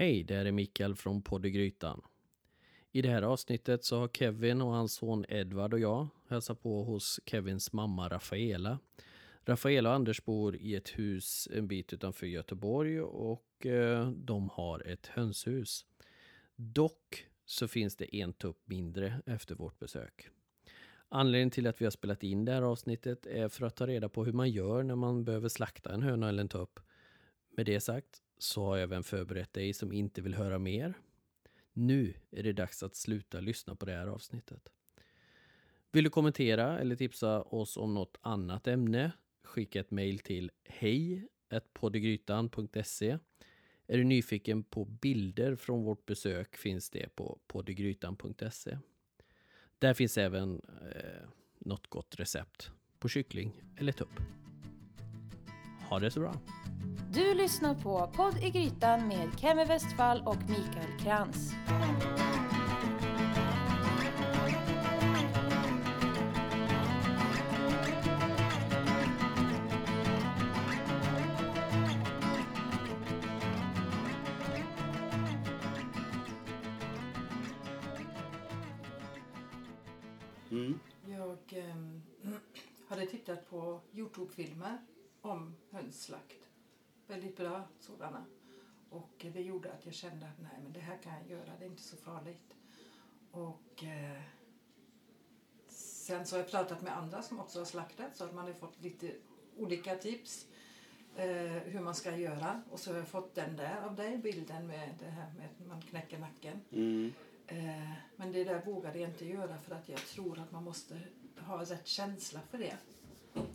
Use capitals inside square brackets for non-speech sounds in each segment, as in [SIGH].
Hej, det här är Mikael från Poddegrytan. I det här avsnittet så har Kevin och hans son Edvard och jag hälsat på hos Kevins mamma Rafaela. Rafaela och Anders bor i ett hus en bit utanför Göteborg och eh, de har ett hönshus. Dock så finns det en tupp mindre efter vårt besök. Anledningen till att vi har spelat in det här avsnittet är för att ta reda på hur man gör när man behöver slakta en höna eller en tupp. Med det sagt så har jag även förberett dig som inte vill höra mer. Nu är det dags att sluta lyssna på det här avsnittet. Vill du kommentera eller tipsa oss om något annat ämne? Skicka ett mejl till hej poddegrytan.se Är du nyfiken på bilder från vårt besök finns det på poddegrytan.se Där finns även eh, något gott recept på kyckling eller tupp. Ha det så bra! Du lyssnar på Podd i Grytan med Kemi Westfall och Mikael Krantz. Jag ehm, [CLEARS THROAT] hade tittat på Youtube-filmer om hönsslakt. Väldigt bra sådana. Och det gjorde att jag kände att nej, men det här kan jag göra, det är inte så farligt. Och eh, sen så har jag pratat med andra som också har slaktat så att man har fått lite olika tips eh, hur man ska göra. Och så har jag fått den där av dig, bilden med det här med att man knäcker nacken. Mm. Eh, men det där vågade jag inte göra för att jag tror att man måste ha rätt känsla för det.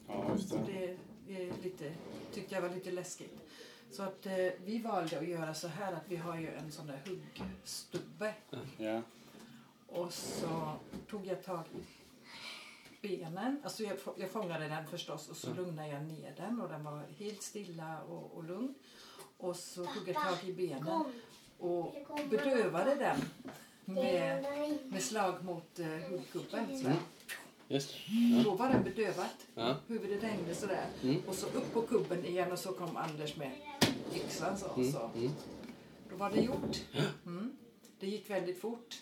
Ja, just det. Är lite, tyckte jag var lite läskigt. Så att eh, vi valde att göra så här att vi har ju en sån där huggstubbe. Ja. Och så tog jag tag i benen. Alltså jag, jag fångade den förstås och så lugnade jag ner den och den var helt stilla och, och lugn. Och så tog jag tag i benen och bedövade den med, med slag mot eh, huggkubben. Just det. Då var den bedövat. Ja. Huvudet hängde sådär. Mm. Och så upp på kubben igen och så kom Anders med yxan. Så, Mm. så. Mm. Då var det gjort. Mm. Det gick väldigt fort.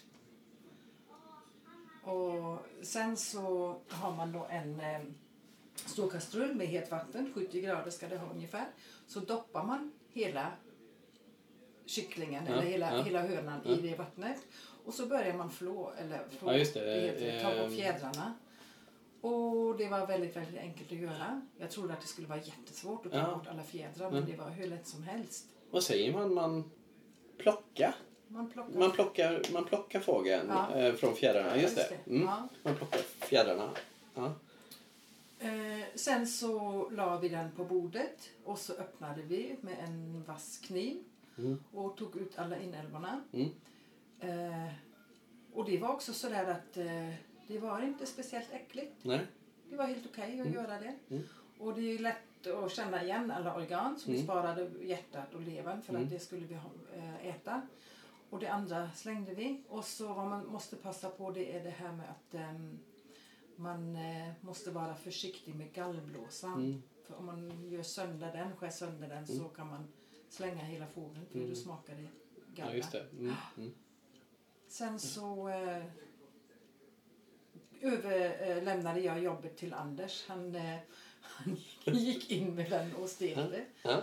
Och sen så har man då en eh, stor kastrull med het vatten. 70 grader ska det ha ungefär. Så doppar man hela kycklingen Ja, eller hela, ja. hela hönan Ja. i det vattnet. Och så börjar man flå, eller flå, Ja, just det. heter, ta Eh, bort fjädrarna. Och det var väldigt, väldigt enkelt att göra. Jag trodde att det skulle vara jättesvårt att ta Ja. bort alla fjädrar men Mm. det var hur lätt som helst. Vad säger man? Man plockar? Man plockar Man plockar, man plockar fågeln Ja. eh, från fjädrarna. Just Just det. det. Mm. Ja. Man plockar fjädrarna. Ja. Eh, sen så la vi den på bordet och så öppnade vi med en vass kniv Mm. och tog ut alla inälvorna. Mm. Eh, och det var också sådär att eh, det var inte speciellt äckligt. Nej. Det var helt okej att Mm. göra det. Mm. Och det är lätt att känna igen alla organ så vi Mm. sparade hjärtat och levern för Mm. att det skulle vi eh, äta. Och det andra slängde vi. Och så vad man måste passa på det är det här med att ehm, man eh, måste vara försiktig med gallblåsan. Mm. För om man gör sönder den, skär sönder den så kan man slänga hela fågeln för Mm. då smakar det galla. Ja. Mm. Mm. Sen så eh, överlämnade jag jobbet till Anders. Han, eh, han gick in med den och stekte. Ja.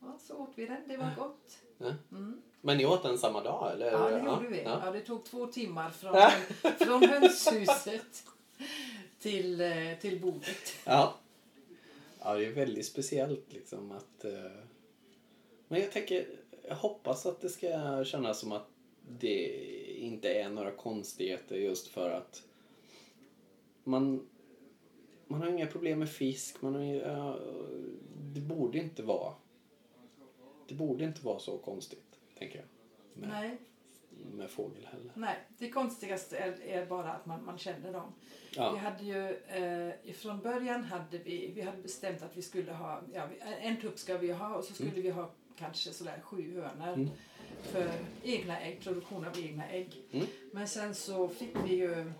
Ja, så åt vi den. Det var gott. Ja. Mm. Men ni åt den samma dag? Eller? Ja, det gjorde vi. Ja. Det tog två timmar från, [LAUGHS] från hönshuset till, eh, till bordet. Ja. ja, det är väldigt speciellt liksom att... eh, Men jag tänker, jag hoppas att det ska kännas som att det inte är några konstigheter just för att man, man har inga problem med fisk. Man har, inga- det borde inte vara det borde inte vara så konstigt, tänker jag. Med, Nej, med fågel heller. nej, det konstigaste är, är bara att man, man känner dem. Vi Ja. hade ju, eh, från början hade vi, vi hade bestämt att vi skulle ha, ja, vi- en tupp ska vi ha och så skulle vi ha kanske sådär sju hönor Mm. för egna ägg, produktion av egna ägg. Mm. Men sen så fick vi ju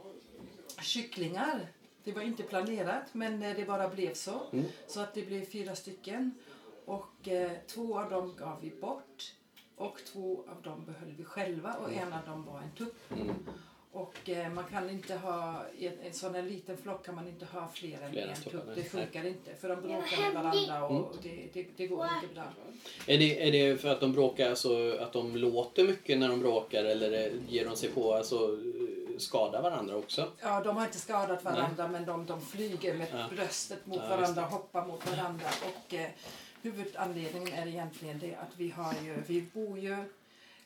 kycklingar. Det var inte planerat men eh, det bara blev så. Mm. Så att det blev fyra stycken. Och eh, två av dem gav vi bort. Och två av dem behöll vi själva och en av dem var en tupp. Mm. Och eh, man kan inte ha, i en, en sån här liten flock kan man inte ha fler än en tupp. nej. Det funkar inte för de bråkar med varandra och det, det, det går inte bra. Är det, är det för att de bråkar, alltså att de låter mycket när de bråkar eller är- ger de sig på alltså eh, skada varandra också? Ja, de har inte skadat varandra men de, de flyger med Ja. bröstet mot Ja, varandra, hoppar mot varandra. Och eh, huvudanledningen är egentligen det att vi har ju, vi bor ju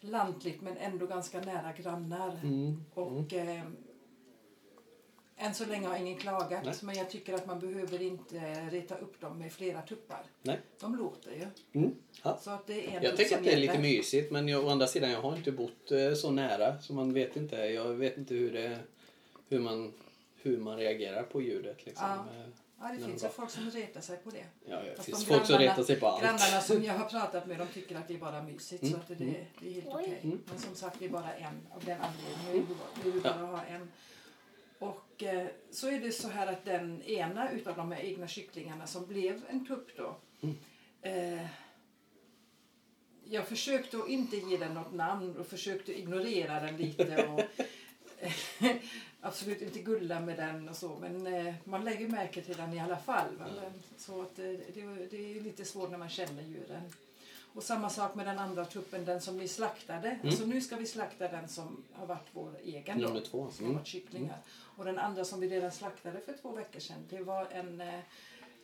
lantligt men ändå ganska nära grannar. Mm. Och eh, än så länge har ingen klagat Nej. men jag tycker att man behöver inte reta upp dem med flera tuppar. Nej. De låter ju. Mm. Ja. Så att det är en Jag tycker att det är lite mysigt men jag, å andra sidan jag har inte bott eh, så nära så man vet inte. Jag vet inte hur, det, hur, man, hur man reagerar på ljudet. Liksom. Ja. Eh, Ja, det Men finns ju folk som retar sig på det. Ja, det Fast finns de folk som retar sig på allt. Grannarna som [LAUGHS] jag har pratat med de tycker att det är bara mysigt Mm. så att det, det är helt okej. Mm. Men som sagt det är bara en av den anledningen. Vi vill, vi vill bara ha en. Och eh, så är det så här att den ena utav de här egna kycklingarna som blev en tupp då. Mm. Eh, jag försökte att inte ge den något namn och försökte ignorera den lite. Och, [LAUGHS] absolut inte gulla med den och så men eh, man lägger märke till den i alla fall. Men, så att eh, det, det är lite svårt när man känner djuren. Och samma sak med den andra tuppen, den som vi slaktade. Alltså nu ska vi slakta den som har varit vår egen Nummer två. Som Mm. kycklingar. Och den andra som vi redan slaktade för två veckor sedan, det var en, eh,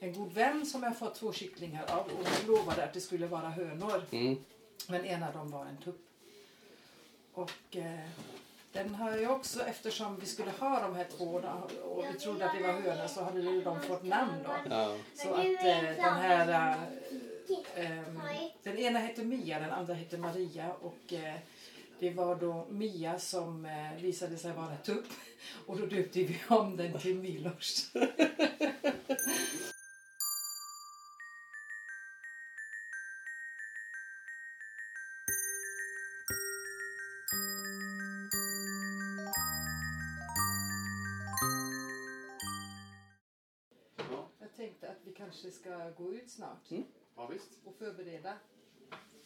en god vän som jag fått två kycklingar av och hon lovade att det skulle vara hönor. Mm. Men en av dem var en tupp. Och eh, den har jag också, eftersom vi skulle ha de här två och vi trodde att det var hönor så hade de fått namn då. Ja. Så att eh, den här... Eh, ehm, den ena hette Mia, den andra hette Maria och eh, det var då Mia som eh, visade sig vara tupp [LAUGHS] och då döpte vi om den till Milos. Jag tänkte att vi kanske ska gå ut snart Mm. Ja, visst. och förbereda.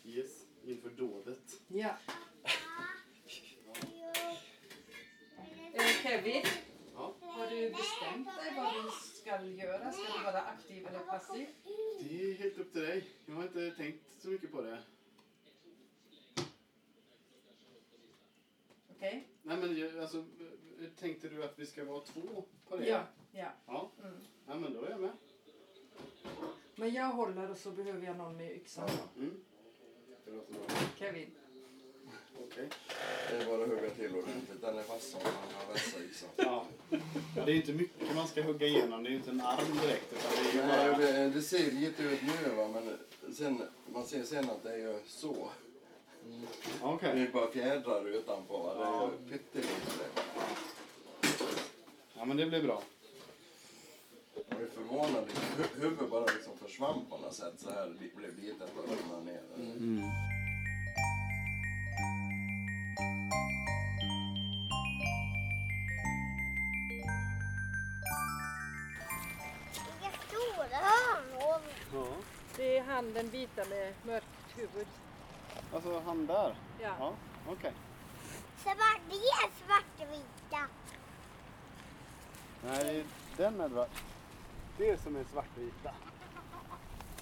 Yes, inför dådet. Ja. [LAUGHS] Eh, Kevin, Ja. har du bestämt dig vad du ska göra? Ska du vara aktiv eller passiv? Det är helt upp till dig. Jag har inte tänkt så mycket på det. Okej? Nej, men jag- alltså, eh, tänkte du att vi ska vara två på det? Ja. ja. Ja, Mm. ja men då är jag med. Men jag håller och så behöver jag någon med yxan. då. Mm. Det låter bra. Kevin. Okej. Det är bara att hugga till ordentligt. Den är fast som man har vässa yxan. Ja. ja. Det är inte mycket man ska hugga igenom. Det är ju inte en arm direkt. Utan det är ju Nej, bara... det, det ser lite ut nu va, men sen, man ser sen att det är ju så. Ja, Det Okej. är bara fjädrar utanpå va. Det är Ja. ju pyttelite. Ja, men det blir bra. Jag är förvånad. Hu- Huvudet bara liksom försvann på något sätt. Så här det blev litet och ramlade ner. Mm. Vilka stora hörnor. Ja. Det är han den vita med mörkt huvud. Alltså han där? Ja. Ja, okej. Svart, det är svartvita. Nej, den Edvard. Det som är svartvita.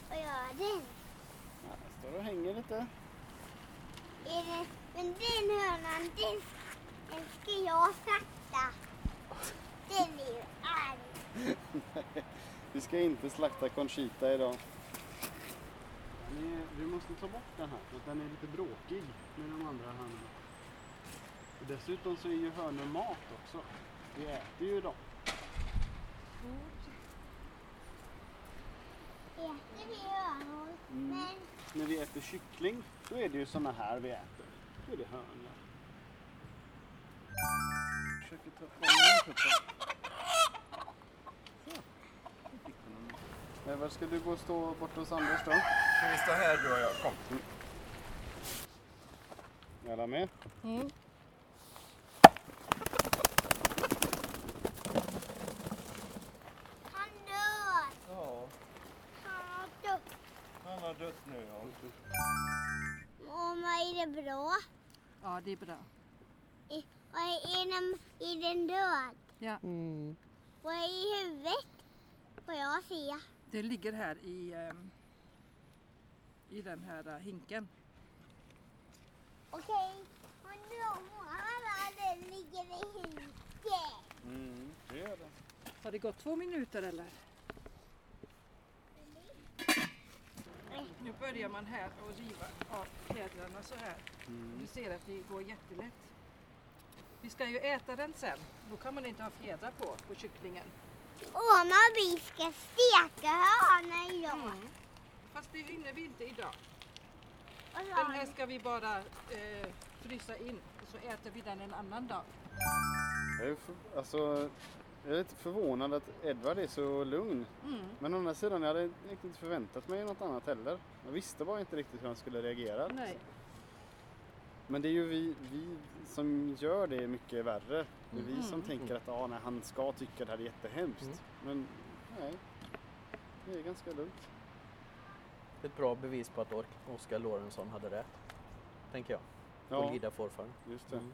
Vad gör den? Ja, står och hänger lite. Är det, men den hönan, den, den ska jag slakta. Den är ju arg. [LAUGHS] Vi ska inte slakta Conchita idag. Vi måste ta bort den här för den är lite bråkig med de andra hönorna. Och dessutom så är ju hönor mat också. Vi äter ju dem. Äter vi hönor? Mm. Men När vi äter kyckling då är det ju såna här vi äter. Då är det hönor. Försöker ta fram den. Eh, Var ska du gå och stå borta hos Anders då? Ska vi stå här du och jag? Kom. Är alla med? Mm. Är bra? Ja, det är bra. I- Vad är, är, den, är den död? Ja, Mm. Vad är i huvudet? Får jag se? det ligger här i, ehm, i den här eh, hinken. Okej. Och nu har den ligger i huvudet. Mm, det gör det. Har det gått två minuter eller? Nu börjar man här och riva av fjädrarna så här. Du ser att det går jättelätt. Vi ska ju äta den sen. Då kan man inte ha fjädrar på, på kycklingen. Åh, vi ska steka hörna idag. Mm. Fast det hinner vi inte idag. Den här ska vi bara eh, frysa in och så äter vi den en annan dag. Alltså, jag är lite förvånad att Edvard är så lugn. Mm. Men å andra sidan, jag hade inte förväntat mig något annat heller. Jag visste bara inte riktigt hur han skulle reagera. Nej. Men det är ju vi, vi som gör det mycket värre. Det är vi som Mm. tänker att ah, nej, han ska tycka det här är jättehemskt. Mm. Men nej, det är ganska lugnt. Ett bra bevis på att Oskar Lorentzon hade rätt. Tänker jag. Ja, Olida fårfar. just det. Mm.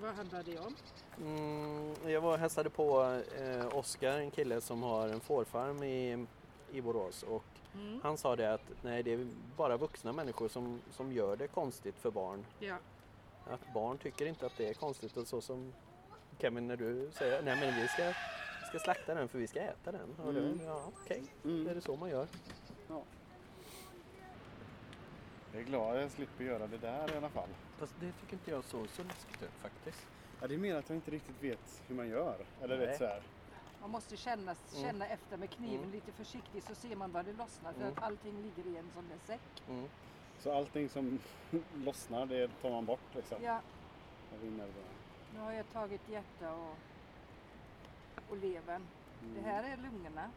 Vad handlar det om? Mm, jag var och hälsade på eh, Oskar, en kille som har en fårfarm i, i Borås och Mm. han sa det att nej, det är bara vuxna människor som, som gör det konstigt för barn. Ja. Att barn tycker inte att det är konstigt och så som Kevin när du säger nej men vi ska, vi ska slakta den för vi ska äta den. Mm. det, ja, okej, Mm. är det så man gör? Jag är glad att jag slipper göra det där i alla fall. Fast det tycker inte jag så, så läskigt ut faktiskt. Ja, det är mer att jag inte riktigt vet hur man gör. Eller Nej. vet så här. Man måste känna, Mm. känna efter med kniven Mm. lite försiktigt så ser man var det lossnar för Mm. att allting ligger i en sån där säck. Mm. Så allting som [LAUGHS] lossnar, det tar man bort liksom. Ja, Och vinner det. nu har jag tagit hjärta och, och levern. Det Mm. här är lungorna.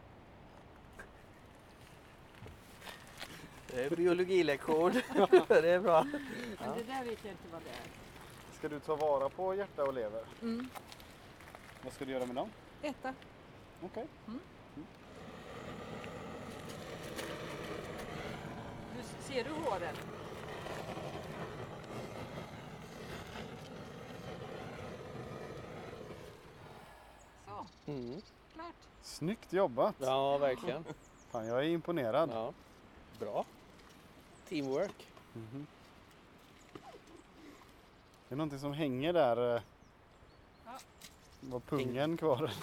Det är biologilektion. [LAUGHS] det är bra. Men det där vet jag inte vad det är. Ska du ta vara på hjärta och lever? Mm. Vad ska du göra med dem? Äta. Okej. Du, ser du håren? Så, Mm. klart. Snyggt jobbat! Ja, verkligen. Fan, jag är imponerad. Ja. Bra. Teamwork. Mhm. Det är någonting som hänger där. eh, Ja. Var pungen kvar? [LAUGHS]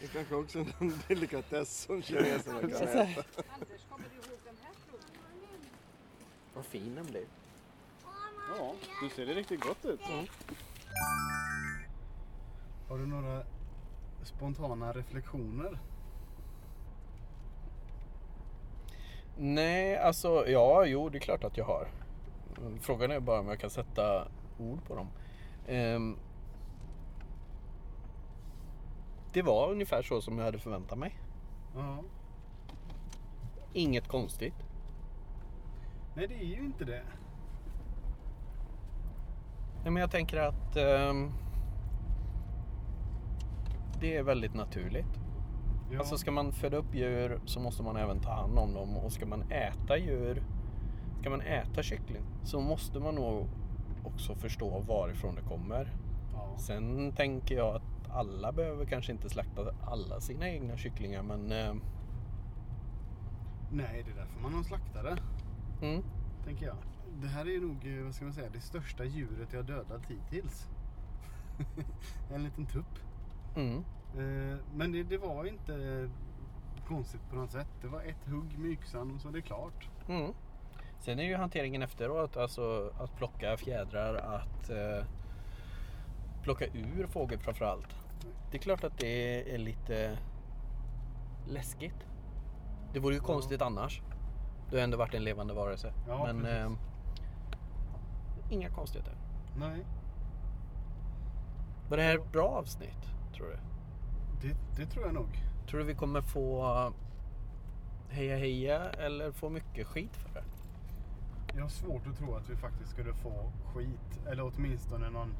Det kanske också är en delikatess som kineserna kan äta. Anders, kommer du ihåg den här frugan? Vad fin den blir. Ja, du ser det riktigt gott ut. Mm. Har du några spontana reflektioner? Nej, alltså ja, jo, det är klart att jag har. Frågan är bara om jag kan sätta ord på dem. Ehm, det var ungefär så som jag hade förväntat mig. Ja. Inget konstigt. Nej, det är ju inte det. Nej, men jag tänker att ehm, det är väldigt naturligt. Ja. Alltså ska man föda upp djur så måste man även ta hand om dem och ska man äta djur, ska man äta kyckling så måste man nog också förstå varifrån det kommer. ja. Sen tänker jag att alla behöver kanske inte slakta alla sina egna kycklingar men eh, Nej, det är därför man har slaktare. mm, Tänker jag. Det här är nog, eh, vad ska man säga, det största djuret jag dödat hittills. [LAUGHS] en liten tupp. mm, Men det, det var inte konstigt på något sätt. Det var ett hugg med yxan och så är det klart. mm. Sen är ju hanteringen efteråt, alltså att plocka fjädrar, att eh, plocka ur fågel framförallt. Det är klart att det är lite läskigt. Det vore ju Ja. konstigt annars. Du har ändå varit en levande varelse. Ja, Men eh, inga konstigheter. Nej, Var det här ett bra avsnitt, tror du? Det, det tror jag nog. Tror du vi kommer få heja heja eller få mycket skit för det? Jag har svårt att tro att vi faktiskt skulle få skit. Eller åtminstone någon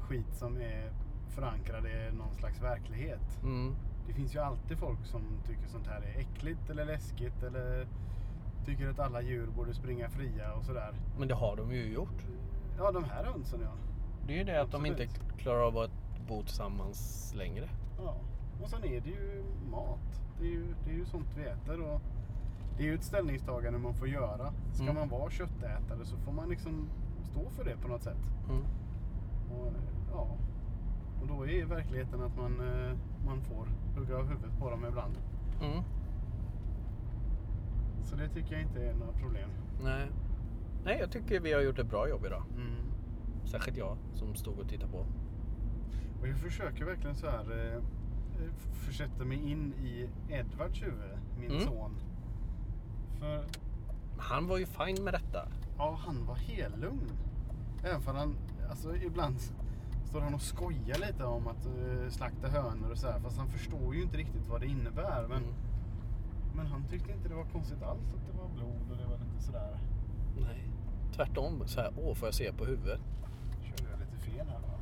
skit som är förankrad i någon slags verklighet. Mm. det finns ju alltid folk som tycker sånt här är äckligt eller läskigt eller tycker att alla djur borde springa fria och sådär. Men det har de ju gjort. Ja, de här hönsen ja. Det är ju det att de Absolut. inte klarar av att bo tillsammans längre. ja. Och sen är det ju mat. Det är ju, det är ju sånt vi äter och det är ju ett ställningstagande man får göra. Ska Mm. man vara köttätare så får man liksom stå för det på något sätt. Mm. Och, ja. och då är verkligheten att man, eh, man får hugga av huvudet på dem ibland. Mm. Så det tycker jag inte är några problem. Nej. Nej, jag tycker vi har gjort ett bra jobb idag. Mm. Särskilt jag som stod och tittade på. Och jag försöker verkligen så här eh, försätta mig in i Edvards huvud, min Mm. son. För Han var ju fin med detta. ja, han var helt lugn. Även för han, alltså ibland står han och skojar lite om att eh, slakta hönor och så här. Fast han förstår ju inte riktigt vad det innebär. Men, Mm. men han tyckte inte det var konstigt alls att det var blod och det var lite sådär. Nej. Tvärtom. Så här, åh, får jag se på huvudet? Körde jag lite fel här va?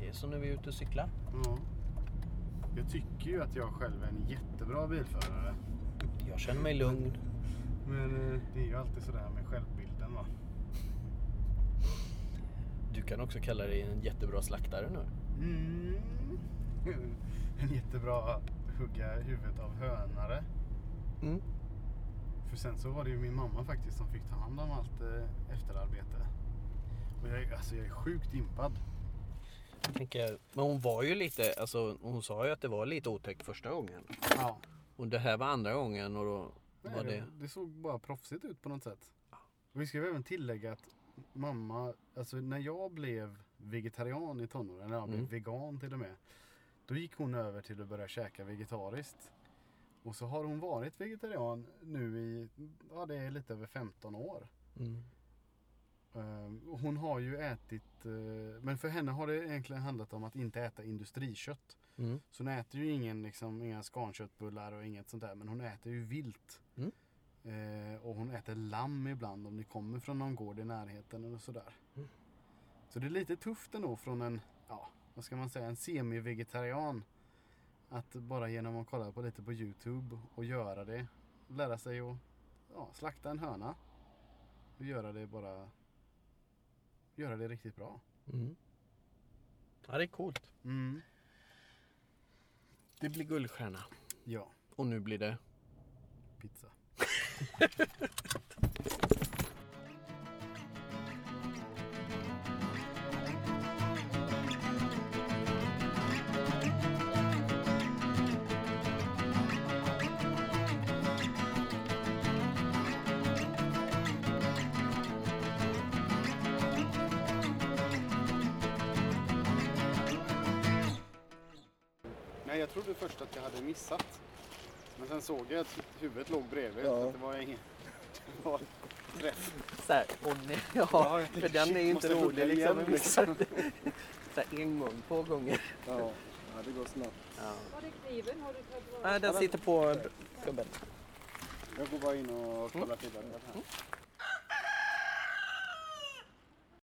Det är som när vi är ute och cyklar. Ja. Jag tycker ju att jag själv är en jättebra bilförare. Jag känner mig lugn. Men eh, det är ju alltid sådär med självbilden va. Du kan också kalla dig en jättebra slaktare nu. Mm. [LAUGHS] En jättebra hugga huvudet av hönare. Mm. För sen så var det ju min mamma faktiskt som fick ta hand om allt eh, efterarbete. Och jag, alltså jag är sjukt impad. Jag tänker, men hon var ju lite, alltså hon sa ju att det var lite otäckt första gången. Ja. Och det här var andra gången och då Nej, var det, det... det såg bara proffsigt ut på något sätt. Och vi ska ju även tillägga att mamma, alltså när jag blev vegetarian i tonåren, när jag blev Mm. vegan till och med. Då gick hon över till att börja käka vegetariskt. Och så har hon varit vegetarian nu i, ja det är lite över 15 år. Mm. Ehm, hon har ju ätit, eh, men för henne har det egentligen handlat om att inte äta industrikött. Mm. Så hon äter ju ingen, liksom, inga skanköttbullar och inget sånt där. Men hon äter ju vilt. Mm. Eh, och hon äter lamm ibland om ni kommer från någon gård i närheten eller sådär. Mm. Så det är lite tufft ändå från en, ja, vad ska man säga, en semi-vegetarian. Att bara genom att kolla på lite på Youtube och göra det. Lära sig att ja, slakta en höna. Och göra det bara, göra det riktigt bra. Mm. Ja, det är coolt. Mm. Det blir guldstjärna. Ja, Och nu blir det... pizza. [LAUGHS] Nej, jag trodde först att jag hade missat. Men sen såg jag att huvudet låg bredvid. Ja. Att det var ingen... Det var träff. Så här, åh [LAUGHS] nej, ja, Ja, för den är ju inte rolig liksom. igen, liksom. [LAUGHS] så här, en gång, två gånger. Ja, ja det går snabbt. Ja. Var är kniven? Har du tagit Nej, den sitter på gubben. Jag går bara in och kollar till den. här.